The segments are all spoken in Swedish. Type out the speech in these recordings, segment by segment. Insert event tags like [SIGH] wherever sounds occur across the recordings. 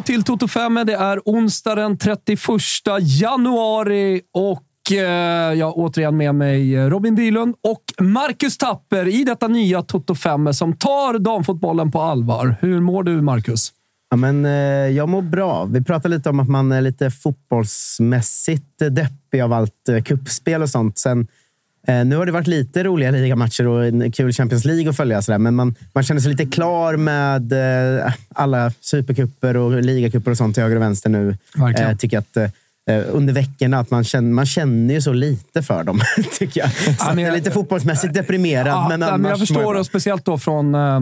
Välkomna till Toto 5. Det är onsdag den 31 januari och eh, jag har återigen med mig Robin Bylund och Marcus Tapper i detta nya Toto 5 som tar damfotbollen på allvar. Hur mår du, Marcus? Ja, men, eh, jag mår bra. Vi pratade lite om att man är lite fotbollsmässigt deppig av allt eh, kuppspel och sånt. Sen, eh, nu har det varit lite roliga ligamatcher och en kul Champions League att följa. Sådär, men man, man känner sig lite klar med eh, alla supercuper och ligacuper och sånt till höger och vänster nu. Verkligen. Eh, tycker att eh, under veckorna att man känner, man känner ju så lite för dem. [LAUGHS] tycker jag. Så Ja, men jag är lite fotbollsmässigt deprimerad. Ja, men men jag förstår, och speciellt då från äh,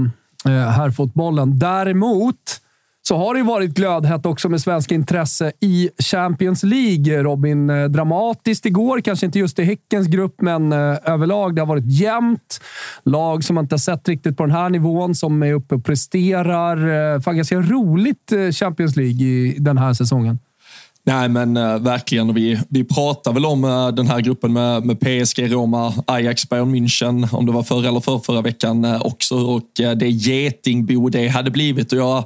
herrfotbollen. Däremot så har det ju varit glödhett också med svenska intresse i Champions League. Robin, eh, dramatiskt igår. Kanske inte just i Häckens grupp, men eh, överlag. Det har varit jämnt. Lag som man inte har sett riktigt på den här nivån, som är uppe och presterar. Eh, fan, ganska roligt Champions League i den här säsongen. Nej, men äh, verkligen. Vi, vi pratar väl om äh, den här gruppen med, med PSG, Roma, Ajax, Bayern München, om det var förra eller för, förra veckan äh, också. Och det getingbo det hade blivit. Och jag,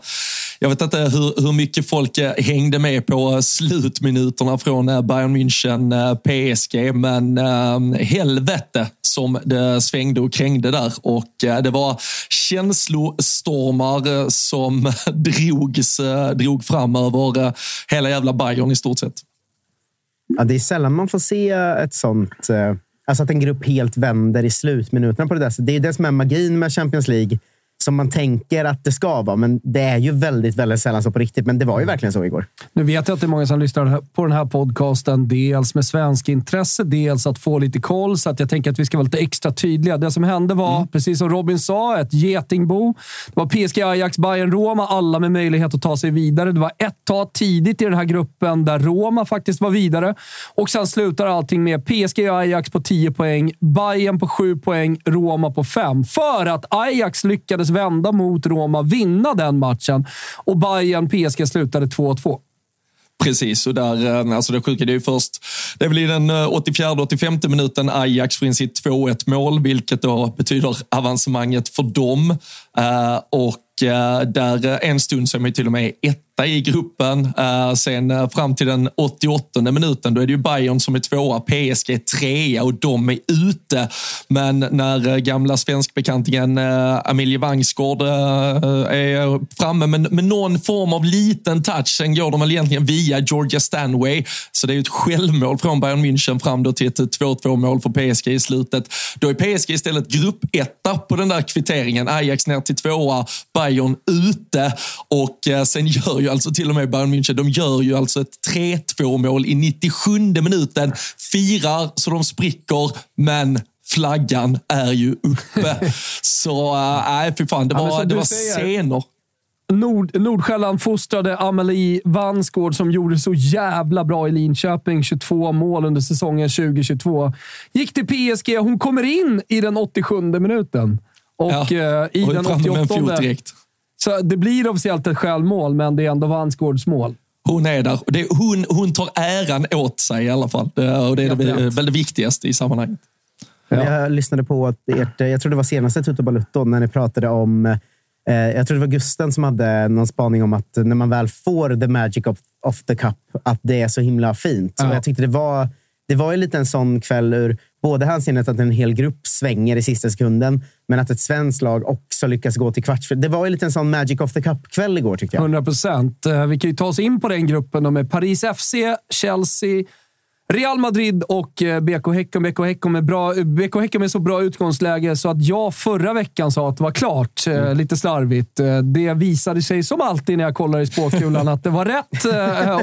jag vet inte hur, hur mycket folk eh, hängde med på eh, slutminuterna från eh, Bayern München PSG, men ehm, helvete som det svängde och krängde där. Och det var känslostormar som [LAUGHS] drogs, drog fram över hela jävla Bayern i stort sett. Ja, det är sällan man får se ett sånt... eh, Alltså att en grupp helt vänder i slutminuterna på det där. Så Det är det som är magin med Champions League. Som man tänker att det ska vara, men det är ju väldigt, väldigt sällan så på riktigt. Men det var ju verkligen så igår. Nu vet jag att det är många som lyssnar på den här podcasten, dels med svensk intresse, dels att få lite koll. Så att jag tänker att vi ska vara lite extra tydliga. Det som hände var, precis som Robin sa, ett getingbo. Det var PSG, Ajax, Bayern, Roma. Alla med möjlighet att ta sig vidare. Det var ett tag tidigt i den här gruppen där Roma faktiskt var vidare. Och sen slutar allting med PSG och Ajax på 10 poäng, Bayern på 7 poäng, Roma på 5. För att Ajax lyckades vända mot Roma, vinna den matchen. Och Bayern, PSG slutade 2-2. Precis, och där, eh, alltså det sjuka det är ju först, det är väl i den eh, 84-85 minuten Ajax får in sitt 2-1 mål, vilket då betyder avancemanget för dem. Eh, och där en stund så är man ju till och med etta i gruppen. Eh, sen eh, fram till den 88 minuten, då är det ju Bayern som är tvåa, PSG är trea och de är ute. Men när eh, gamla svenskbekantingen Amelie Vangsgård är framme med, med någon form av liten touch, sen går de väl egentligen via Georgia Stanway. Så det är ju ett självmål från Bayern München fram då till ett 2-2 mål för PSG i slutet. Då är PSG istället gruppetta på den där kvitteringen. Ajax ner till tvåa, Bayern ute och sen gör ju alltså till och med Bayern München, de gör ju alltså ett 3-2 mål i 97 minuten. Firar så de spricker, men flaggan är ju uppe. [LAUGHS] så äh, nej, fy fan, det Ja, var, som det var säger- scener. Nord, Nordsjälland fostrade Amelie Vansgård som gjorde så jävla bra i Linköping. 22 mål under säsongen 2022. Gick till PSG. Hon kommer in i den 87 minuten. Och Ja, eh, i och den framme med en 88. Så det blir officiellt ett självmål, men det är ändå Vansgårds mål. Hon är där. Det, hon, hon tar äran åt sig i alla fall. Det, och det är det, väl det viktigaste i sammanhanget. Ja. Jag lyssnade på att ert, jag tror det var senaste Tutu Balutto, när ni pratade om... Eh, jag tror det var Gusten som hade någon spaning om att när man väl får the magic of, of the cup, att det är så himla fint. Ja. Och jag tyckte det var, det var ju lite en sån kväll ur både hänseendet att en hel grupp svänger i sista sekunden, men att ett svenskt lag också lyckas gå till kvartsfinal. Det var ju lite en sån magic of the cup-kväll igår, tyckte jag. 100 procent. Eh, Vi kan ju ta oss in på den gruppen då med Paris FC, Chelsea, Real Madrid och eh, BK Häcken. BK Häcken med, bra, BK Häcken med så bra utgångsläge så att jag förra veckan sa att det var klart. eh, Lite slarvigt. Det visade sig som alltid när jag kollar i spåkulan att det var rätt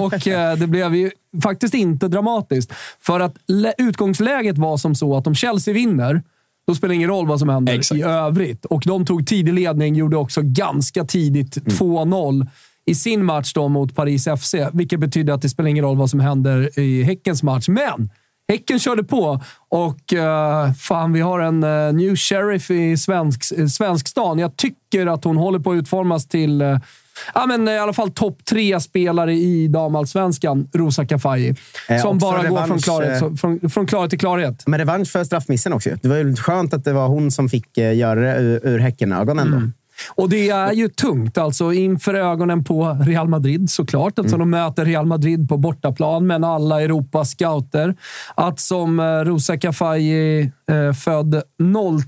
och det blev ju faktiskt inte dramatiskt. För att lä- utgångsläget var som så att om Chelsea vinner, då spelar det ingen roll vad som händer Exakt. i övrigt. Och de tog tidig ledning, gjorde också ganska tidigt 2-0 i sin match då mot Paris FC, vilket betyder att det spelar ingen roll vad som händer i Häckens match. Men Häcken körde på och uh, fan, vi har en uh, new sheriff i svensk, uh, Svenskstan. Jag tycker att hon håller på att utformas till uh, Ja, men i alla fall topp tre spelare i damallsvenskan, Rosa Kafaji. Eh, som bara går från revansch, klarhet, eh, från, från klarhet till klarhet. Men revansch för straffmissen också. Det var ju skönt att det var hon som fick eh, göra det ur, ur Häckenögon ändå. Och det är ju tungt, alltså inför ögonen på Real Madrid såklart. Alltså mm. de möter Real Madrid på bortaplan, men alla Europas scouter. Att som eh, Rosa Kafaji, eh, född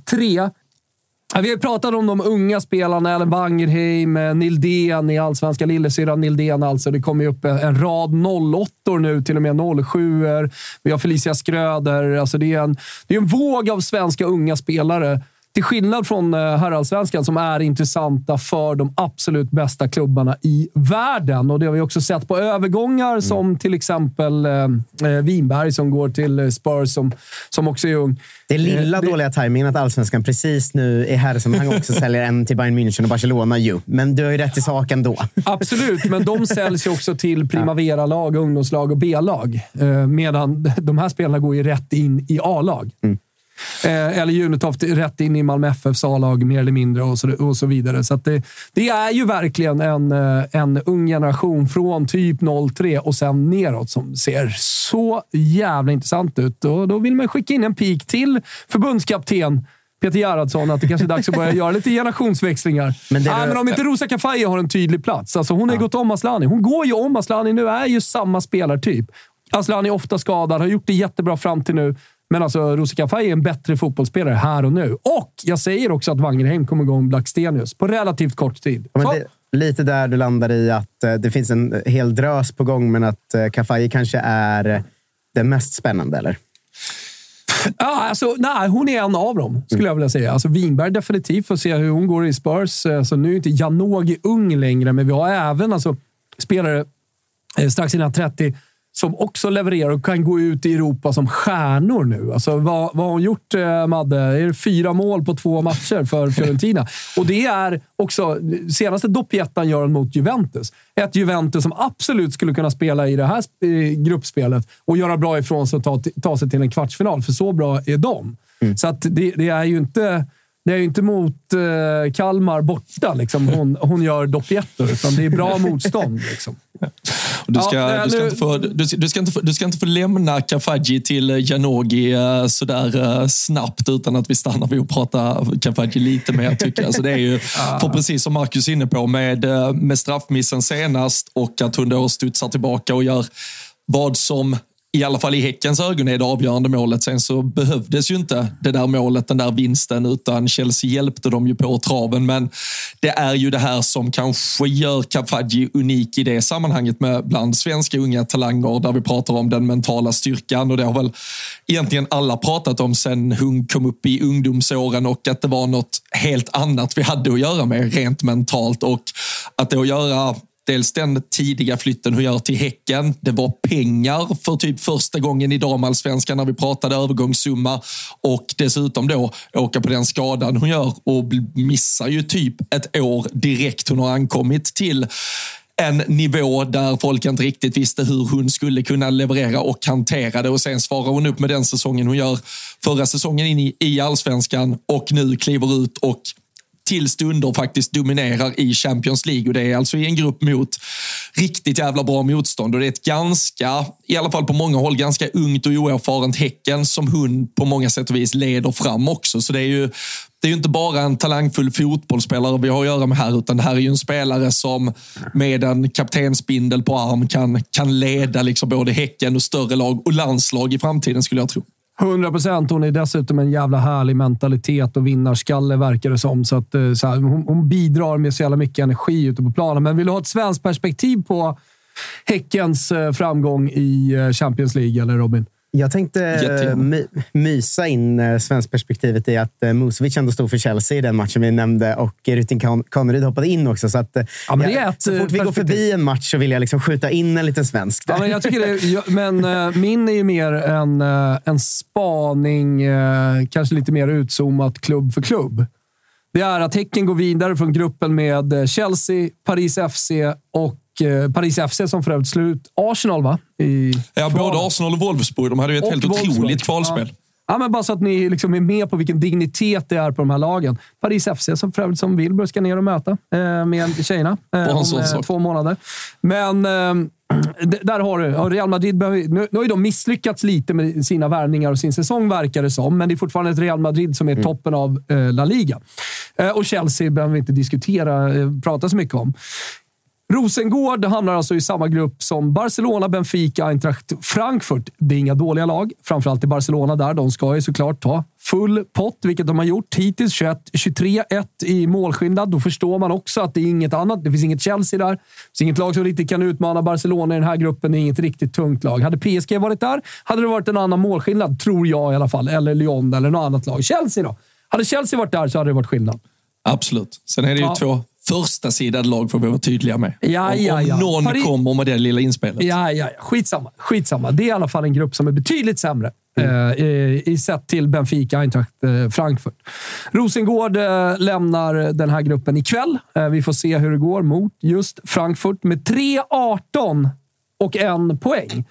03, vi har pratat om de unga spelarna, Ellen Wangerheim, eh, Nildén i allsvenska, lillasyrran Nildén alltså. Det kommer ju upp eh, en rad 08 nu, till och med 07 Vi har Felicia Skröder. Alltså det, är en, det är en våg av svenska unga spelare till skillnad från eh, herrallsvenskan som är intressanta för de absolut bästa klubbarna i världen. Och Det har vi också sett på övergångar mm. som till exempel eh, eh, Winberg som går till eh, Spurs som, som också är ung. Det är lilla eh, dåliga tajmingen att allsvenskan precis nu i herrsammanhang också säljer en till Bayern München och Barcelona. Ju. Men du har ju rätt i sak ändå. Absolut, men de säljs ju också till [LAUGHS] Primavera-lag, ungdomslag och B-lag. Eh, medan de här spelarna går ju rätt in i A-lag. Mm. Eh, eller Junitoft rätt in i Malmö FFs A-lag mer eller mindre och så, och så vidare. Så det, det, är ju verkligen en, eh, en ung generation från typ 03 och sen neråt som ser så jävla intressant ut. Och då vill man skicka in en pik till förbundskapten Peter Gerhardsson att det kanske är dags att börja göra lite generationsväxlingar. [LAUGHS] Men, det Nej, men om inte Rosa Kafaye har en tydlig plats. Alltså hon har ja. gått om Aslani. Hon går ju om Aslani nu, är ju samma spelartyp. Aslani är ofta skadad, har gjort det jättebra fram till nu. Men alltså, Rosika Faj är en bättre fotbollsspelare här och nu. Och jag säger också att Wangerheim kommer igång Blackstenius på relativt kort tid. Ja, det, lite där du landar i att eh, det finns en hel drös på gång, men att eh, Kafaji kanske är den mest spännande, eller? Ja, alltså, nej, hon är en av dem, skulle jag vilja säga. Alltså, Winberg definitivt, får se hur hon går i Spurs. Alltså, nu är inte Janogy ung längre, men vi har även alltså, spelare eh, strax innan 30 som också levererar och kan gå ut i Europa som stjärnor nu. Alltså, vad, vad har hon gjort, eh, Madde? Är det fyra mål på två matcher för Fiorentina? [LAUGHS] och det är också... Senaste doppjettan gör hon mot Juventus. Ett Juventus som absolut skulle kunna spela i det här gruppspelet och göra bra ifrån sig och ta, ta sig till en kvartsfinal, för så bra är de. Mm. Så att det, det är ju inte... Det är ju inte mot eh, Kalmar borta liksom. hon, hon gör doppjettor, utan det är bra motstånd. Liksom. [LAUGHS] Du ska, ja, du, ska inte få, du, du, ska inte få, du ska inte få lämna Kafaji till Janogy eh, sådär eh, snabbt utan att vi stannar vid att prata Kafaji lite mer. Tycker jag. Så det är ju, [LAUGHS] för precis som Marcus är inne på, med, eh, med straffmissen senast och att hon då studsar tillbaka och gör vad som i alla fall i Häckens ögon är det avgörande målet. Sen så behövdes ju inte det där målet, den där vinsten, utan Chelsea hjälpte dem ju på traven. Men det är ju det här som kanske gör Kafaji unik i det sammanhanget med bland svenska unga talanger där vi pratar om den mentala styrkan och det har väl egentligen alla pratat om sen hon kom upp i ungdomsåren och att det var något helt annat vi hade att göra med rent mentalt och att det att göra Dels den tidiga flytten hon gör till Häcken. Det var pengar för typ första gången i damallsvenskan när vi pratade övergångssumma och dessutom då åka på den skadan hon gör och missar ju typ ett år direkt hon har ankommit till en nivå där folk inte riktigt visste hur hon skulle kunna leverera och hantera det och sen svarar hon upp med den säsongen hon gör förra säsongen in i, i allsvenskan och nu kliver ut och till stunder faktiskt dominerar i Champions League och det är alltså i en grupp mot riktigt jävla bra motstånd och det är ett ganska, i alla fall på många håll, ganska ungt och oerfarent Häcken som hon på många sätt och vis leder fram också. Så det är ju det är ju inte bara en talangfull fotbollsspelare vi har att göra med här, utan det här är ju en spelare som med en kaptensbindel på arm kan, kan leda liksom både Häcken och större lag och landslag i framtiden skulle jag tro. 100 procent. Hon är dessutom en jävla härlig mentalitet och vinnarskalle verkar det som. Så att, eh, så här, hon, hon, bidrar med så jävla mycket energi ute på planen. Men vill du ha ett svenskt perspektiv på Häckens eh, framgång i eh, Champions League, eller Robin? Jag tänkte my, mysa in eh, svenskperspektivet i att eh, Musovic ändå stod för Chelsea i den matchen vi nämnde och Rytting Kaneryd hoppade in också. Så, att, eh, ja, men jag, så fort vi går förbi en match så vill jag liksom skjuta in en liten svensk. Ja, men jag tycker det, men uh, min är ju mer en, en spaning, kanske lite mer utzoomat klubb för klubb. Det är att Häcken går vidare från gruppen med Chelsea, Paris FC och Eh, Paris FC som för övrigt slut Arsenal, va? I ja, både Arsenal och Wolfsburg. De hade ju ett och helt Wolfsburg. otroligt kvalspel. Ja. Ja, men bara så att ni liksom är med på vilken dignitet det är på de här lagen. Paris FC, som för övrigt som Wilbur ska ner och möta eh, med tjejerna eh, om eh, två månader. Men eh, [CLEARS THROAT] där har du. Real Madrid behöver, nu, nu har ju de misslyckats lite med sina värvningar och sin säsong, verkar det som. Men det är fortfarande ett Real Madrid som är mm. toppen av eh, La Liga. Eh, och Chelsea behöver vi inte diskutera, eh, prata så mycket om. Rosengård hamnar alltså i samma grupp som Barcelona, Benfica, Eintracht Frankfurt. Det är inga dåliga lag, framförallt i Barcelona där. De ska ju såklart ta full pott, vilket de har gjort hittills. 23-1 i målskillnad. Då förstår man också att det är inget annat. Det finns inget Chelsea där. Det finns inget lag som riktigt kan utmana Barcelona i den här gruppen. Det är inget riktigt tungt lag. Hade PSG varit där hade det varit en annan målskillnad, tror jag i alla fall. Eller Lyon eller något annat lag. Chelsea då? Hade Chelsea varit där så hade det varit skillnad. Absolut. Sen är det ju ja. två första sidade lag får vi vara tydliga med. Ja, ja, om, om någon Paris... kommer med det lilla inspelet. Ja, ja, ja. Skitsamma. Skitsamma. Det är i alla fall en grupp som är betydligt sämre. Mm. Eh, i, i sett till Benfica, Eintracht eh, Frankfurt. Rosengård eh, lämnar den här gruppen ikväll. Vi får se hur det går mot just Frankfurt med 3-18 och en poäng.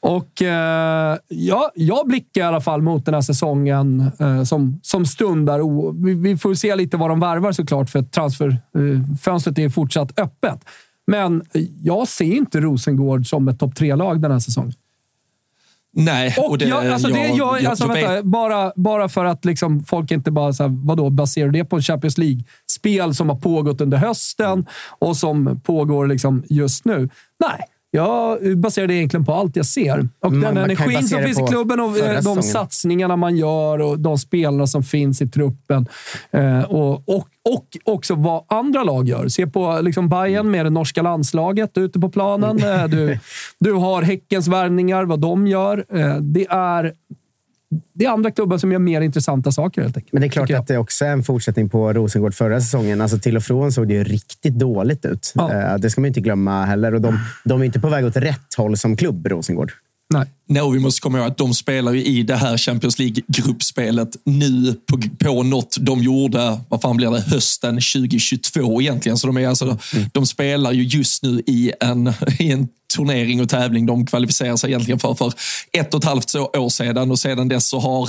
Och eh, ja, jag blickar i alla fall mot den här säsongen eh, som, som stundar. Vi, vi, får se lite vad de värvar såklart, för transferfönstret eh, är fortsatt öppet. Men jag ser inte Rosengård som ett topp tre-lag den här säsongen. Nej. Och, och det, jag, alltså det jag, alltså, jag, vänta, bara, bara för att liksom folk inte bara så här, vadå, baserar det på en Champions League-spel som har pågått under hösten och som pågår liksom just nu. Nej, jag baserar det egentligen på allt jag ser. Och man, den energin som finns i klubben och eh, de säsongen. satsningarna man gör och de spelarna som finns i truppen. Eh, och, och, och också vad andra lag gör. Se på liksom Bayern med det norska landslaget ute på planen. Mm. Eh, du, du har Häckens värvningar, vad de gör. Eh, det är det är andra klubbar som gör mer intressanta saker helt enkelt. Men det är klart att det också är en fortsättning på Rosengård förra säsongen. Alltså till och från såg det ju riktigt dåligt ut. Ja. Eh, det ska man inte glömma heller. Och de, de är inte på väg åt rätt håll som klubb, Rosengård. Nej. Nej, vi måste komma ihåg att de spelar ju i det här Champions League-gruppspelet nu på, på något de gjorde, vad fan blir det, hösten 2022 egentligen. Så de, är alltså, mm. de spelar ju just nu i en, i en turnering och tävling de kvalificerar sig egentligen för för ett och ett halvt år sedan och sedan dess så har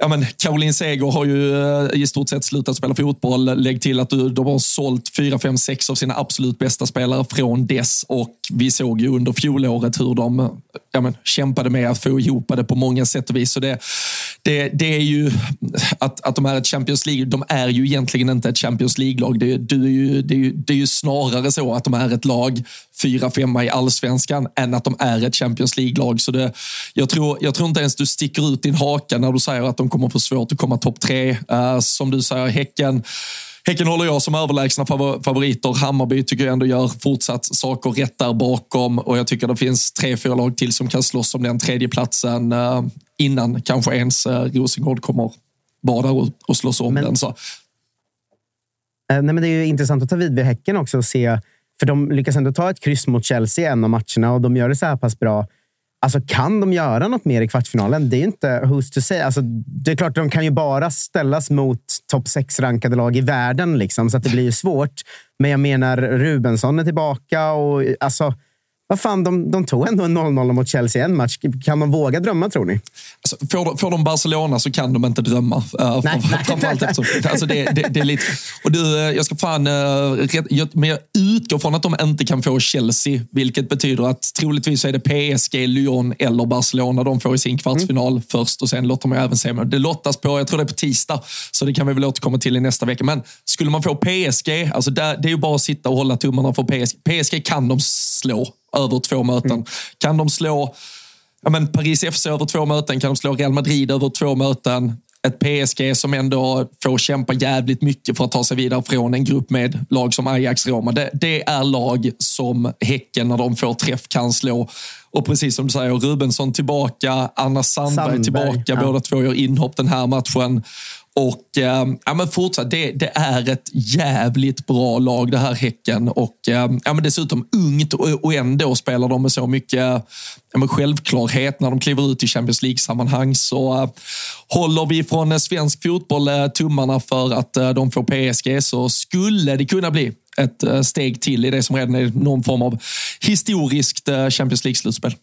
Ja, men Caroline Seger har ju eh, i stort sett slutat spela fotboll. Lägg till att de har sålt fyra, fem, sex av sina absolut bästa spelare från dess och vi såg ju under fjolåret hur de ja, men, kämpade med att få ihop det på många sätt och vis. Så det, det, det är ju att, att de är ett Champions League. De är ju egentligen inte ett Champions League-lag. Det, det, är ju, det, är ju, det är ju snarare så att de är ett lag fyra, femma i allsvenskan än att de är ett Champions League-lag. Så det, jag, tror, jag tror inte ens du sticker ut din haka när du säger att de kommer få svårt att komma topp tre. Uh, som du säger, Häcken Häcken håller jag som överlägsna favoriter. Hammarby tycker jag ändå gör fortsatt saker rätt där bakom och jag tycker det finns tre, fyra lag till som kan slåss om den tredje platsen uh, innan kanske ens uh, Rosengård kommer vara där och, slåss om men, den. Så. nej, men det är ju intressant att ta vid vid Häcken också och se för de lyckas ändå ta ett kryss mot Chelsea en av matcherna och de gör det så här pass bra. Alltså, kan de göra något mer i kvartsfinalen? Det är inte who's to say. Alltså, det är klart, de kan ju bara ställas mot topp 6-rankade lag i världen, liksom, så att det blir ju svårt. Men jag menar, Rubensson är tillbaka och alltså, vad fan, de, de tog ändå en 0-0 mot Chelsea i en match. Kan de våga drömma, tror ni? Alltså, får, de, får de Barcelona så kan de inte drömma. Uh, nej, framförallt nej. Eftersom, alltså det, det, det, är lite... Och du, eh, jag ska fan... Uh, rätt, jag, men jag utgår från att de inte kan få Chelsea, vilket betyder att troligtvis är det PSG, Lyon eller Barcelona de får i sin kvartsfinal mm. först och sen lottar man även se. Det lottas på, jag tror det är på tisdag, så det kan vi väl återkomma till i nästa vecka. Men skulle man få PSG, alltså där, det är ju bara att sitta och hålla tummarna för PSG. PSG kan de slå över två möten. Mm. Kan de slå ja, men Paris FC över två möten? Kan de slå Real Madrid över två möten? Ett PSG som ändå får kämpa jävligt mycket för att ta sig vidare från en grupp med lag som Ajax, Roma. Det, det är lag som Häcken, när de får träff, kan slå. Och precis som du säger, Rubensson tillbaka, Anna Sandberg, Sandberg tillbaka. Ja. Båda två gör inhopp den här matchen. Och eh, ja, men fortsatt, det, det, är ett jävligt bra lag det här Häcken och eh, ja, men dessutom ungt och, och ändå spelar de med så mycket ja, men självklarhet när de kliver ut i Champions League-sammanhang. Så eh, håller vi från eh, svensk fotboll eh, tummarna för att eh, de får PSG så skulle det kunna bli ett eh, steg till i det som redan är någon form av historiskt eh, Champions League-slutspel.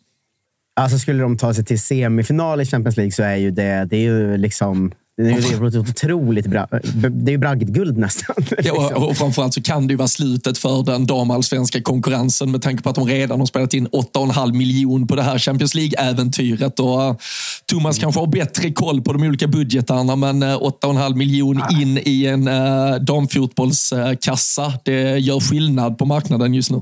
Alltså skulle de ta sig till semifinal i Champions League så är ju det, det är ju liksom det är otroligt bra. Det är ju bragdguld nästan. [LAUGHS] Ja, och, och framförallt så kan det ju vara slutet för den damallsvenska konkurrensen med tanke på att de redan har spelat in 8,5 miljon på det här Champions League-äventyret. Och uh, Thomas kanske har bättre koll på de olika budgetarna, men uh, 8,5 miljon in i en uh, damfotbollskassa, det gör skillnad på marknaden just nu.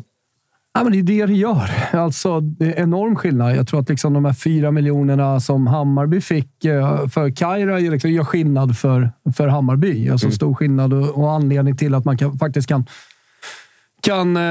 Ja, men det är det det gör. Alltså, det är enorm skillnad. Jag tror att liksom de här fyra miljonerna som Hammarby fick eh, för Kaira liksom gör skillnad för, för Hammarby. Alltså mm. stor skillnad och, och, anledning till att man kan, faktiskt kan, kan eh,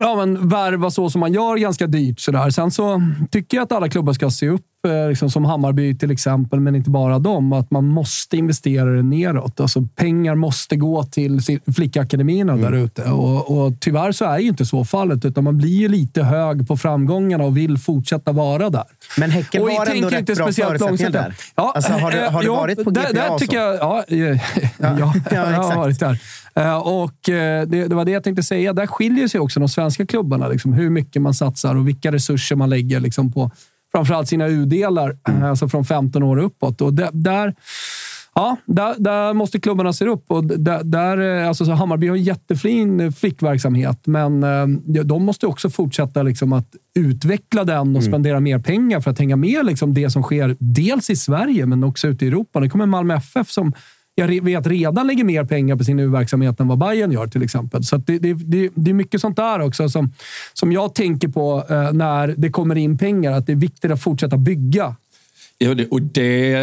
ja, men värva så som man gör ganska dyrt. Sådär. Sen så tycker jag att alla klubbar ska se upp Eh, liksom som Hammarby till exempel, men inte bara dem, att man måste investera det neråt. Alltså, pengar måste gå till flickakademierna mm. där ute. Och, och tyvärr så är ju inte så fallet, utan man blir lite hög på framgångarna och vill fortsätta vara där. Men Häcken och har ändå rätt inte bra förutsättningar där. Ja, alltså, har, du, har du ja, varit på GPA? Där, där tycker jag, ja, [LAUGHS] ja, ja, ja, [LAUGHS] jag har varit där. Eh, och eh, det, det, var det jag tänkte säga. Där skiljer sig också de svenska klubbarna. Liksom, hur mycket man satsar och vilka resurser man lägger liksom, på framförallt sina U-delar, mm. [CLEARS THROAT] alltså från 15 år uppåt. Och där, ja, där, där måste klubbarna se upp. Och där, där, alltså, så Hammarby har en jättefin flickverksamhet, men eh, de måste också fortsätta liksom, att utveckla den och mm. spendera mer pengar för att hänga med liksom, det som sker dels i Sverige, men också ute i Europa. Det kommer Malmö FF som jag vet redan lägger mer pengar på sin U-verksamhet än vad Bayern gör till exempel. Så det, det, det, det, är mycket sånt där också som, som jag tänker på eh, när det kommer in pengar. Att det är viktigt att fortsätta bygga Ja, det, och det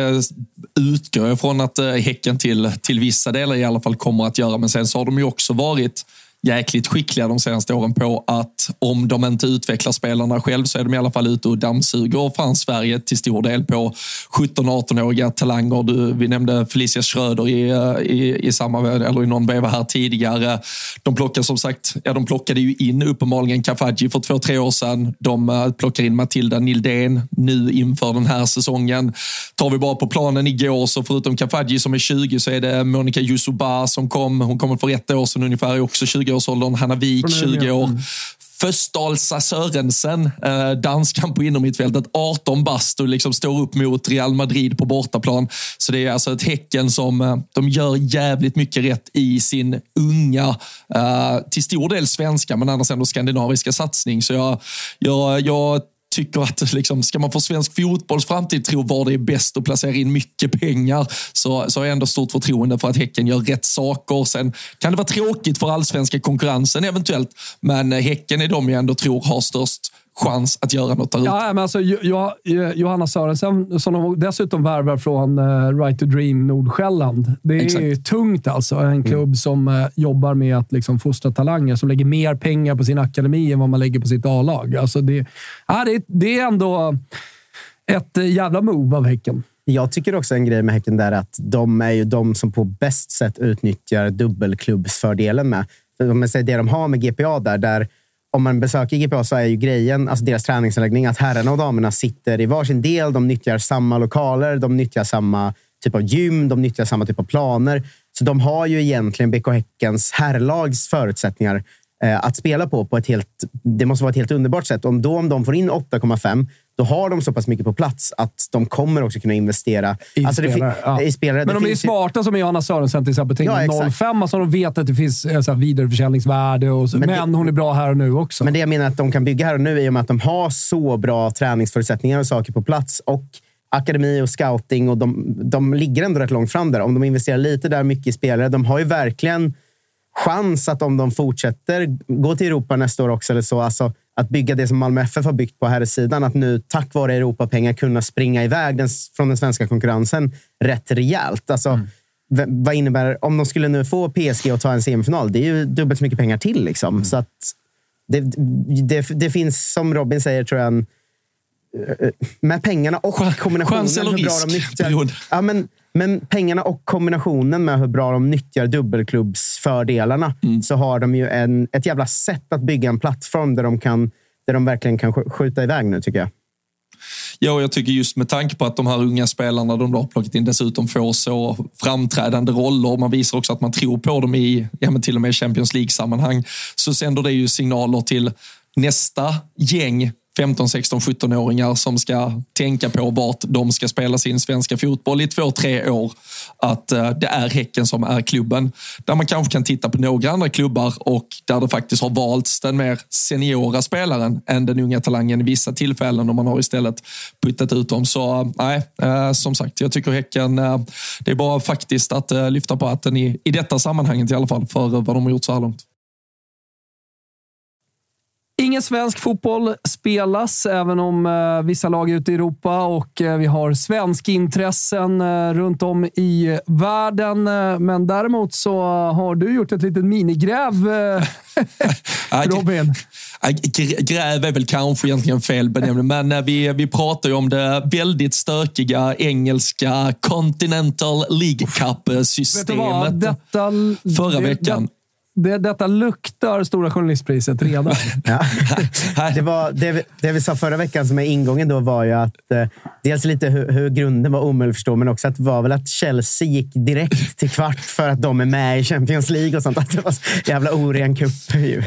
utgår jag från att eh, Häcken till, till vissa delar i alla fall kommer att göra. Men sen så har de ju också varit jäkligt skickliga de senaste åren på att om de inte utvecklar spelarna själv så är de i alla fall ute och dammsuger fan Sverige till stor del på 17-18-åriga talanger. Du, vi nämnde Felicia Schröder i, eh, i, i, samma, eller i någon veva här tidigare. De plockar som sagt, ja, de plockade ju in uppenbarligen Kafaji för två, tre år sedan. De eh, plockar in Matilda Nildén nu inför den här säsongen. Tar vi bara på planen igår så förutom Kafaji som är 20 så är det Monica Yusuba som kom. Hon kom för ett år sedan ungefär, är också 20 20-årsåldern. Hanna Wik, 20 år. Mm. Föstalsa Sörensen, eh, danskan på innermittfältet, 18 bast och liksom står upp mot Real Madrid på bortaplan. Så det är alltså ett Häcken som eh, de gör jävligt mycket rätt i sin unga, eh, till stor del svenska men annars ändå skandinaviska satsning. Så jag, jag, jag tycker att liksom, ska man få svensk fotbolls framtid tro var det är bäst att placera in mycket pengar så, så har jag ändå stort förtroende för att Häcken gör rätt saker. Sen kan det vara tråkigt för allsvenska konkurrensen eventuellt, men Häcken är de jag ändå tror har störst chans att göra något där ute. Ja, men alltså, Johanna Sörensen, som de dessutom värvar från uh, Right to Dream Nordsjälland. Det är Exakt. tungt alltså. En mm. klubb mm. som uh, jobbar med att liksom, fostra talanger, som lägger mer pengar på sin akademi än vad man lägger på sitt A-lag. Alltså, det, ja, det, det är ändå ett jävla move av Häcken. Jag tycker också en grej med Häcken där att de är ju de som på bäst sätt utnyttjar dubbelklubbsfördelen med. Om man säger det de har med GPA där, där om man besöker GPA så är ju grejen, alltså deras träningsanläggning, att herrarna och damerna sitter i varsin del. De nyttjar samma lokaler, de nyttjar samma typ av gym, de nyttjar samma typ av planer. Så de har ju egentligen BK Häckens herrlags förutsättningar eh, att spela på. på ett helt, det måste vara ett helt underbart sätt. Om, då, om de får in 8,5 då har de så pass mycket på plats att de kommer också kunna investera i, alltså spelare, ja. i spelare. Men de är smarta som Johanna Sörensen till exempel. Ja, 05, alltså de vet att det finns eh, så vidareförsäljningsvärde. Och så, men, men det, hon är bra här och nu också. Men det jag menar att de kan bygga här och nu i och med att de har så bra träningsförutsättningar och saker på plats. Och akademi och scouting och de, de ligger ändå rätt långt fram där. Om de investerar lite där mycket i spelare. De har ju verkligen chans att om de fortsätter gå till Europa nästa år också, eller så, alltså, att bygga det som Malmö FF har byggt på här sidan. Att nu tack vare Europapengar kunna springa iväg den, från den svenska konkurrensen rätt rejält. Alltså, mm. Vad innebär om de skulle nu få PSG och ta en semifinal? Det är ju dubbelt så mycket pengar till. Liksom. Mm. Så att det, det, det, finns, som Robin säger, tror jag, en, med pengarna och kombinationen. Chans eller risk? Ja, men, men pengarna och kombinationen med hur bra de nyttjar dubbelklubbsfördelarna mm. så har de ju en, ett jävla sätt att bygga en plattform där de, kan, där de verkligen kan skjuta iväg nu, tycker jag. Ja, och jag tycker just med tanke på att de här unga spelarna de har plockat in dessutom får så framträdande roller. Man visar också att man tror på dem i ja, men till och med Champions League-sammanhang. Så sänder det ju signaler till nästa gäng 15, 16, 17-åringar som ska tänka på vart de ska spela sin svenska fotboll i två, tre år. Att eh, det är Häcken som är klubben. Där man kanske kan titta på några andra klubbar och där det faktiskt har valts den mer seniora spelaren än den unga talangen i vissa tillfällen och man har istället puttat ut dem. Så eh, nej, eh, som sagt, jag tycker Häcken, det är bara faktiskt att lyfta på hatten i, i detta sammanhanget i alla fall för vad de har gjort så här långt. Ingen svensk fotboll spelas, även om eh, vissa lag är ute i Europa och eh, vi har svenska intressen eh, runt om i världen. Eh, men däremot så har du gjort ett litet minigräv, eh, [LAUGHS] Robin. Gräv är väl kanske egentligen fel benämning, men eh, vi, vi pratar ju om det väldigt stökiga engelska Continental League Cup-systemet förra veckan. Det, detta luktar Stora Journalistpriset redan. [LAUGHS] ja. det, var, det, vi, det vi sa förra veckan som är ingången då var ju att eh, dels lite hur, hur, grunden var omöjlig att förstå, men också att det var väl att Chelsea gick direkt till kvart för att de är med i Champions League och sånt. Att det var så jävla oren cup.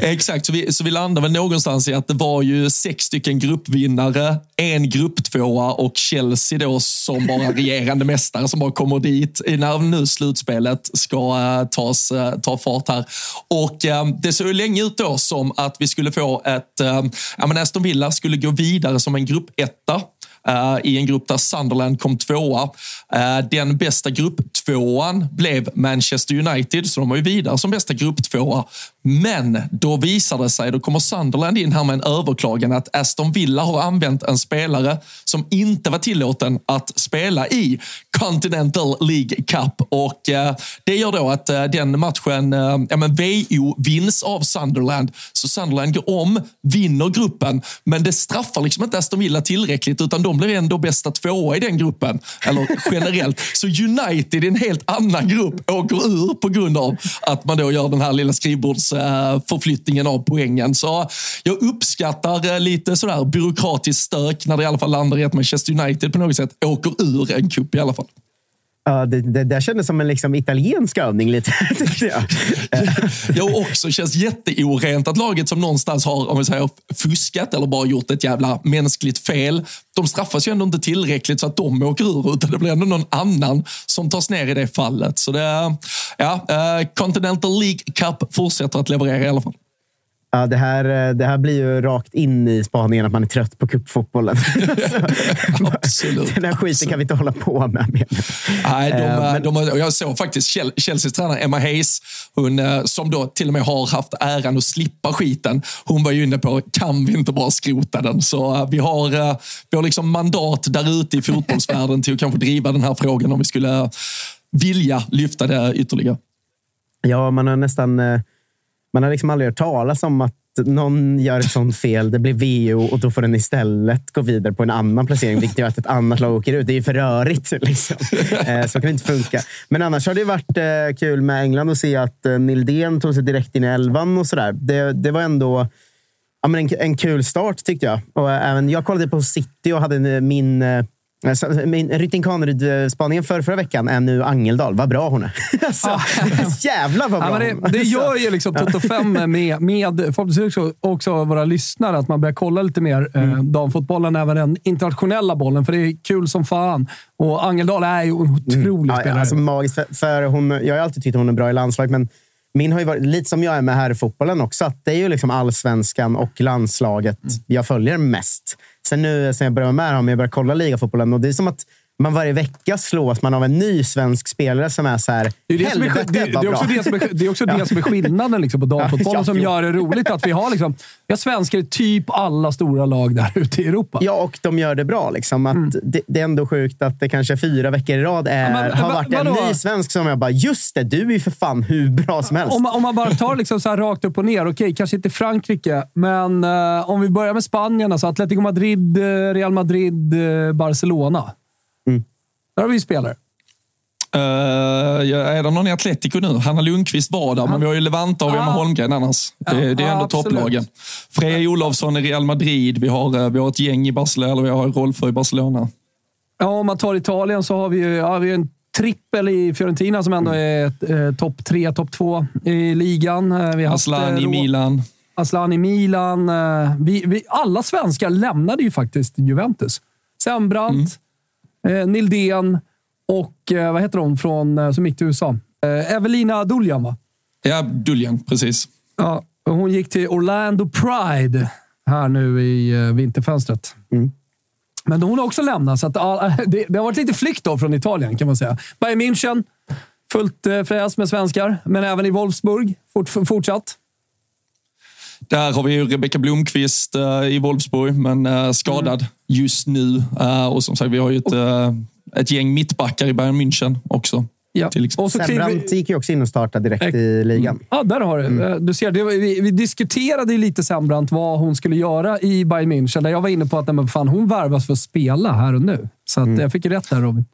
Exakt, så vi, så vi landar väl någonstans i att det var ju sex stycken gruppvinnare, en grupptvåa och Chelsea då som bara regerande mästare som bara kommer dit när nu slutspelet ska uh, tas, uh, ta fart här. Och eh, det såg ju länge ut då som att vi skulle få ett... Eh, ja, men Aston Villa skulle gå vidare som en gruppetta Uh, i en grupp där Sunderland kom tvåa. Uh, den bästa grupptvåan blev Manchester United, så de var ju vidare som bästa grupptvåa. Men då visar det sig, då kommer Sunderland in här med en överklagan att Aston Villa har använt en spelare som inte var tillåten att spela i Continental League Cup. Och eh, Det gör då att eh, den matchen, eh, ja, men VO vinns av Sunderland. Så Sunderland går om, vinner gruppen, men det straffar liksom inte Aston Villa tillräckligt utan de blir ändå bästa tvåa i den gruppen. Eller generellt. [LAUGHS] Så United i en helt annan grupp åker ur på grund av att man då gör den här lilla skrivbordsförflyttningen av poängen. Så jag uppskattar lite sådär byråkratiskt stök när det i alla fall landar i att Manchester United på något sätt åker ur en cup i alla fall. Ja, det, det där kändes som en liksom italiensk övning lite. [LAUGHS] jag. [LAUGHS] jag också känns jätteorent att laget som någonstans har om vi säger, fuskat eller bara gjort ett jävla mänskligt fel. De straffas ju ändå inte tillräckligt så att de åker ur, utan det blir ändå någon annan som tas ner i det fallet. Så det, ja, eh, Continental League Cup fortsätter att leverera i alla fall. Ja, det, här, eh, det här blir ju rakt in i spaningen att man är trött på cupfotbollen. [LAUGHS] Absolut. Den här skiten Absolut. kan vi inte hålla på med. Nej, de, uh, men... de, jag såg faktiskt Chelseas tränare Emma Hayes, hon, som då till och med har haft äran att slippa skiten. Hon var ju inne på, kan vi inte bara skrota den? Så vi har, vi har liksom mandat där ute i fotbollsvärlden till att kanske driva den här frågan om vi skulle vilja lyfta det ytterligare. Ja, man har nästan man har liksom aldrig hört talas om att någon gör ett sånt fel, det blir VO och då får den istället gå vidare på en annan placering, vilket gör att ett annat lag åker ut. Det är ju för rörigt. [LAUGHS] Liksom. Eh, så kan det inte funka. Men annars har det varit eh, kul med England att se att eh, Nildén tog sig direkt in i elvan och sådär. Det, det var ändå ja, men en, en kul start tyckte jag. Och även, jag kollade på City och hade min min Rytting Kaneryd-spaningen för förra veckan är nu Angeldal. Vad bra hon är. [LAUGHS] alltså, ah. [LAUGHS] jävlar vad bra ja, det, det gör ju liksom Toto 5 med, med förhoppningsvis också, också våra lyssnare, att man börjar kolla lite mer eh, mm. eh, damfotbollen, även den internationella bollen. För det är kul som fan. Och Angeldal är ju en otrolig mm. ja, spelare. Alltså, magiskt, för, för hon, jag har alltid tyckt hon är bra i landslaget, men min har ju varit lite som jag är med här i fotbollen också. Att det är ju liksom allsvenskan och landslaget mm. jag följer mest. Sen nu sen jag började med har jag börjat kolla ligafotbollen och det är som att man varje vecka slås man av en ny svensk spelare som är så här, det är, det som är, det, det, är också det som är, det är också [LAUGHS] det som är skillnaden liksom, på [LAUGHS] damfotbollen ja, som gör det roligt. Att vi har, liksom, vi har svenskar i typ alla stora lag där ute i Europa. Ja, och de gör det bra. Liksom. Att mm. det, det, är ändå sjukt att det kanske fyra veckor i rad är, ja, men, har varit en ny svensk som jag bara “Just det, du är ju för fan hur bra som helst”. Om man, om man bara tar liksom så rakt upp och ner. Okej, okay, kanske inte Frankrike, men uh, om vi börjar med Spanien. Alltså Atletico Madrid, eh, Real Madrid, uh, Barcelona. Där har vi spelare. Uh, är det någon i Atletico nu? Hanna Lundqvist var där, Han... men vi har ju Levanta och Emma Holmgren annars. Det, ja, det är ändå ja, topplagen. Freja Olofsson i Real Madrid. Vi har, uh, vi har ett gäng i Barcelona, eller vi har Rolfö i Barcelona. Ja, om man tar Italien så har vi, ja, vi en trippel i Fiorentina som ändå är eh, topp tre, topp två i ligan. Vi har Aslan i Milan. Aslan i Milan. Eh, vi, vi, alla svenskar lämnade ju faktiskt Juventus. Sembrant, mm. Eh, Nildén och eh, vad heter de från, eh, som gick till USA? Eh, Evelina Duljan, va? Ja, Duljan, precis. Ja, hon gick till Orlando Pride här nu i eh, vinterfönstret. Mm. Men hon har också lämnat, så att, [LAUGHS] det, det, har varit lite flykt då från Italien kan man säga. Bayern München, fullt eh, fräs med svenskar, men även i Wolfsburg fort, fortsatt. Där har vi ju Rebecka Blomqvist uh, i Wolfsburg, men uh, skadad mm. Just nu. Uh, och som sagt, vi har ju ett, ett gäng mittbackar i Bayern München också. Ja. Och så Sembrant gick ju också in och startade direkt i ligan. Ja, där har du. Mm. Du ser, det, vi, vi diskuterade lite Sembrant vad hon skulle göra i Bayern München. Där jag var inne på att nej, men fan, hon värvas för att spela här och nu. Så att, mm. jag fick rätt där Robin.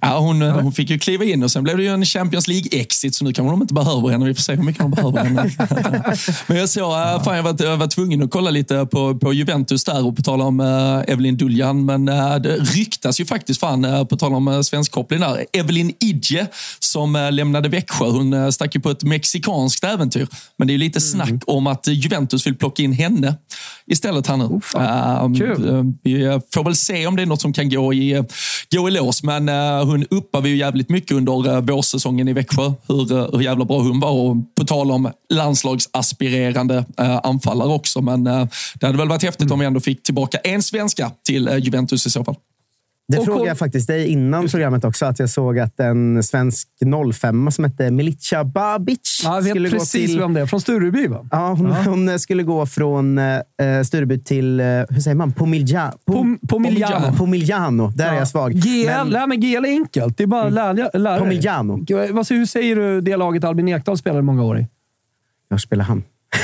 Ja, hon, hon fick ju kliva in och sen blev det ju en Champions League-exit, så nu kanske de inte behöver henne. Vi får se hur mycket de behöver henne. [LAUGHS] Men jag såg, äh, fan, jag var, jag var tvungen att kolla lite på, på Juventus där och på tal om uh, Evelyn Duljan. Men uh, det ryktas ju faktiskt, fan, uh, på tal om uh, svensk koppling där, Evelyn Idje som uh, lämnade Växjö. Hon uh, stack ju på ett mexikanskt äventyr. Men det är lite mm. snack om att Juventus vill plocka in henne istället här nu. Oh, vi får väl se om det är något som kan gå i, gå i lås, men hon uppade ju jävligt mycket under eh, vårsäsongen i Växjö. Hur, eh, hur jävla bra hon var. Och på tal om landslagsaspirerande eh, anfallare också. Men det hade väl varit häftigt om vi ändå fick tillbaka en svenska till Juventus i så fall. Det frågade jag faktiskt dig innan programmet också. Att jag såg att en svensk 05 som hette Milica Babic. Ja, jag vet skulle precis gå till, vem det är. Från Stureby, va? Ja, hon, ja. hon skulle gå från eh, Stureby till, eh, hur säger man? Pomilja, Pom. Pomigliano. Där ja. är jag svag. GL, men, nej, GL är enkelt. Det är bara mm. lära, lära Pomigliano. Hur säger du det laget Albin Ekdal spelade många år i? Var spelar han?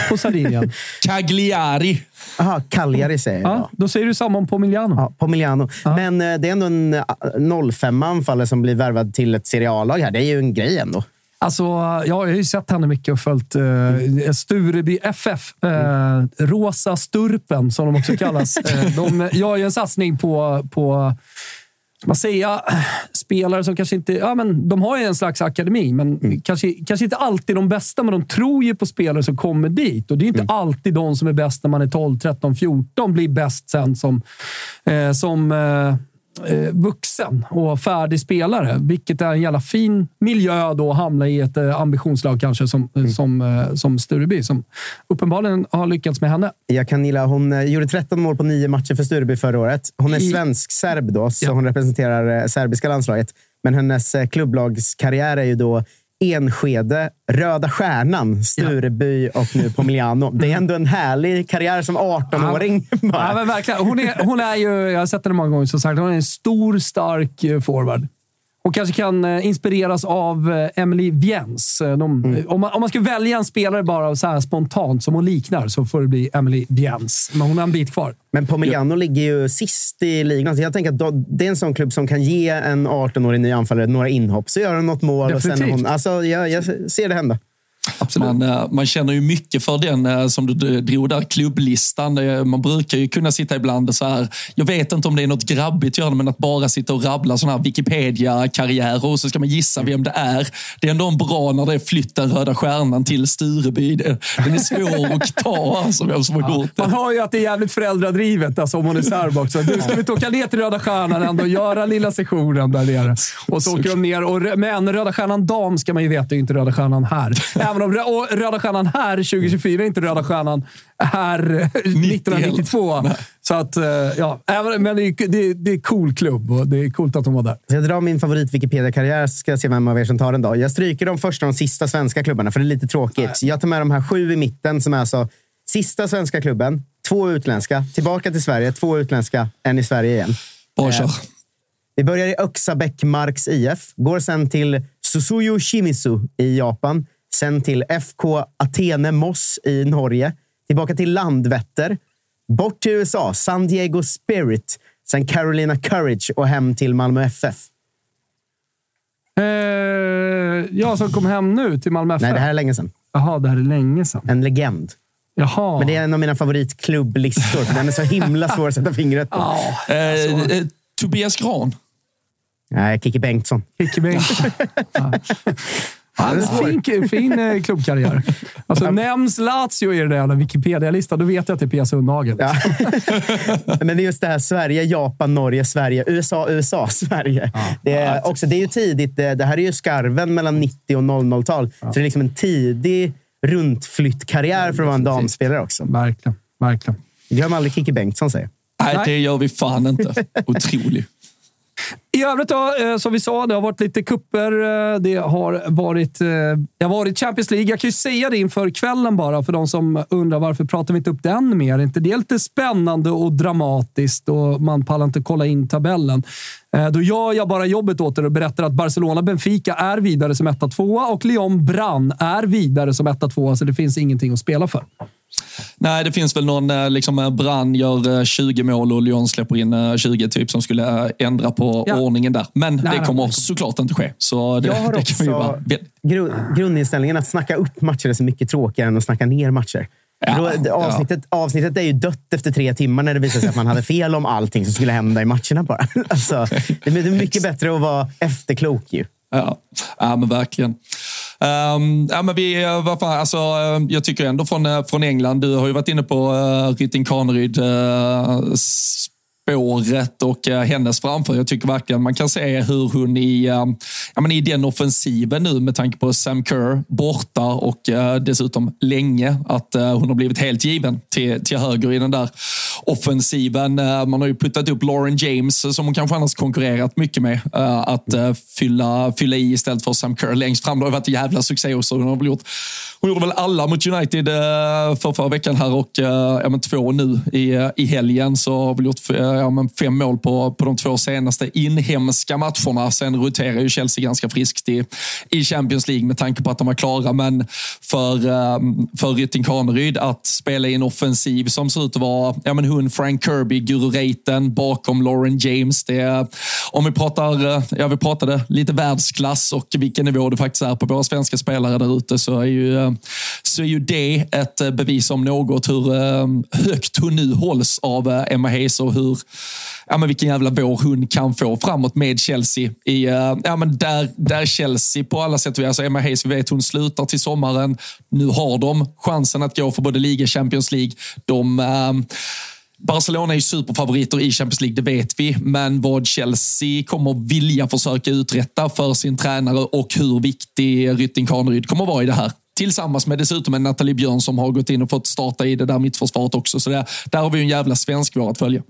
På Sardinien. [LAUGHS] Cagliari. Jaha, Cagliari säger jag. Ja, då säger du samma om Pomigliano. Ja, Pomigliano. Ja. Men eh, det är ändå en 05-anfallare eh, som blir värvad till ett Serie A-lag här. Det är ju en grej ändå. Alltså, jag har ju sett henne mycket och följt eh, Stureby FF. Eh, Rosa Sturpen, som de också kallas. [LAUGHS] Eh, de gör ju en satsning på, på man säga, spelare som kanske inte... Ja, men de har ju en slags akademi, men mm. kanske, kanske inte alltid de bästa. Men de tror ju på spelare som kommer dit. Och det är inte mm. alltid de som är bäst när man är 12, 13, 14 blir bäst sen som, eh, som eh, eh, vuxen och färdig spelare. Vilket är en jävla fin miljö då att hamna i ett eh, ambitionslag kanske som, mm. som, eh, som Stureby, som uppenbarligen har lyckats med henne. Jag kan gilla, hon gjorde 13 mål på nio matcher för Stureby förra året. Hon är svensk-serb då, så ja. hon representerar serbiska landslaget. Men hennes klubblagskarriär är ju då Enskede, Röda Stjärnan, Stureby och nu på Milano. Det är ändå en härlig karriär som 18-åring. Ja, ja, verkligen. Hon är, hon är ju, jag har sett henne många gånger, som sagt, hon är en stor, stark eh, forward. Och kanske kan eh, inspireras av eh, Emily Viens. De, mm. om, man, om man skulle välja en spelare bara så spontant som hon liknar så får det bli Emily Viens. Men hon har en bit kvar. Men Pomigliano ja. ligger ju sist i ligan. Så jag tänker att det är en sån klubb som kan ge en 18-årig ny anfallare några inhopp. Så gör hon något mål. Och sen hon, alltså, jag, jag ser det hända. Absolut. Man, eh, man känner ju mycket för den eh, som du drog där, klubblistan. Man brukar ju kunna sitta ibland så här. Jag vet inte om det är något grabbigt att göra men att bara sitta och rabbla sådana här Wikipedia-karriärer och så ska man gissa vem det är. Det är ändå en bra när det är flytten Röda Stjärnan till Stureby. Den är svår att ta, alltså, vem som har gjort det. Man hör ju att det är jävligt föräldradrivet, alltså, om man är serb också. Du, ska vi inte åka ner till Röda Stjärnan ändå och göra lilla sessionen där nere? Och så åker de ner. Och, men Röda Stjärnan dam ska man ju veta är inte Röda Stjärnan här. Även om och Röda Stjärnan här 2024 är inte Röda Stjärnan här 1992. Så att, eh, ja. Men det är, det, det är cool klubb och det är coolt att de var där. Jag drar min favorit Wikipedia-karriär ska jag se vem av er som tar den. Då. Jag stryker de första och de sista svenska klubbarna, för det är lite tråkigt. Jag tar med de här sju i mitten som är alltså sista svenska klubben, två utländska, tillbaka till Sverige, två utländska, en i Sverige igen. Bra kör. Vi börjar i Öxabäck Marks IF, går sen till Susuyu Shimizu i Japan, Sen till FK Athene Moss i Norge. Tillbaka till Landvetter. Bort till USA, San Diego Spirit. Sen Carolina Courage och hem till Malmö FF. Eh, ja, som kom hem nu till Malmö FF? Nej, det här är länge sedan. Jaha, det här är länge sedan. En legend. Jaha. Men det är en av mina favoritklubbblistor. den är så himla svår att sätta fingret på. [LAUGHS] Oh, alltså. eh, Tobias Gran? Nej, Kikki Bengtsson. Kikki Bengtsson. [LAUGHS] fin, fin eh, klubbkarriär. Alltså, nämns Lazio i den där Wikipedia-listan, då vet jag att det är Pia Sundhage. Ja. [LAUGHS] Men det är just det här Sverige, Japan, Norge, Sverige, USA, USA, [LAUGHS] Sverige. Ja. Det, är också, det är ju tidigt. Det här är ju skarven mellan 90 och 00-tal. Ja. Så det är liksom en tidig runtflyttkarriär för att vara en damspelare också. Verkligen. Verkligen. Glöm aldrig Kikki Bengtsson säger. Nej, det gör vi fan inte. [LAUGHS] Otrolig. I övrigt då, eh, som vi sa, det har varit lite kupper. Eh, det har varit, eh, det har varit Champions League. Jag kan ju säga det inför kvällen bara, för de som undrar varför pratar vi inte upp den mer? inte det är lite spännande och dramatiskt och man pallar inte kolla in tabellen? Då gör jag bara jobbet åt er och berättar att Barcelona-Benfica är vidare som 1-2 och Lyon Brann är vidare som 1-2, så det finns ingenting att spela för. Nej, det finns väl någon, eh, liksom eh, Brann gör 20 eh, mål och Lyon släpper in 20 typ som skulle ändra på ja. ordningen där. Men nej, det kommer nej. såklart inte ske. Så det, jag har [LAUGHS] det också bara... grund, grundinställningen att snacka upp matcher är så mycket tråkigare än att snacka ner matcher. Ja, då, avsnittet, ja. avsnittet är ju dött efter tre timmar när det visar sig att man hade fel om allting som skulle hända i matcherna bara. [LAUGHS] Alltså, det är mycket bättre att vara efterklok ju. Ja, ja men verkligen. Um, ja, men vi, eh, vad fan, alltså, eh, jag tycker ändå från, eh, från England, du har ju varit inne på uh, Rytting Kaneryd. Uh, spåret och eh, hennes framför. Jag tycker verkligen man kan se hur hon i, eh, ja, men i den offensiven nu med tanke på Sam Kerr borta och eh, dessutom länge att hon har blivit helt given till, till höger i den där offensiven. man har ju puttat upp Lauren James som hon kanske annars konkurrerat mycket med att fylla, fylla i istället för Sam Kerr längst fram. Det har varit en jävla succé också. Hon har väl gjort hon gjorde väl alla mot United för förra veckan här och ja, men två nu i, i helgen. Så har väl gjort Eh, ja, men fem mål på, på de två senaste inhemska matcherna. Sen roterar ju Chelsea ganska friskt i, i Champions League med tanke på att de var klara. Men för, eh, för Rytting Kaneryd att spela i en offensiv som ser ut att vara ja, men hon Frank Kirby, Guru Reiten bakom Lauren James. Det, om vi pratar, eh, ja, vi pratade lite världsklass och vilken nivå det faktiskt är på våra svenska spelare där ute så är ju, så är ju det ett bevis om något hur högt hon nu hålls av Emma Hayes och hur ja, men vilken jävla vår hon kan få framåt med Chelsea. I, uh, ja, men där, där Chelsea på alla sätt och vis, alltså Emma Hayes, vi vet hon slutar till sommaren. Nu har de chansen att gå för både liga och Champions League. De, uh, Barcelona är ju superfavoriter i Champions League, det vet vi. Men vad Chelsea kommer vilja försöka uträtta för sin tränare och hur viktig Rytting Kaneryd kommer vara i det här. Tillsammans med dessutom en Nathalie Björn som har gått in och fått starta i det där mittförsvaret också. Så det, där har vi en jävla svensk vår att följa.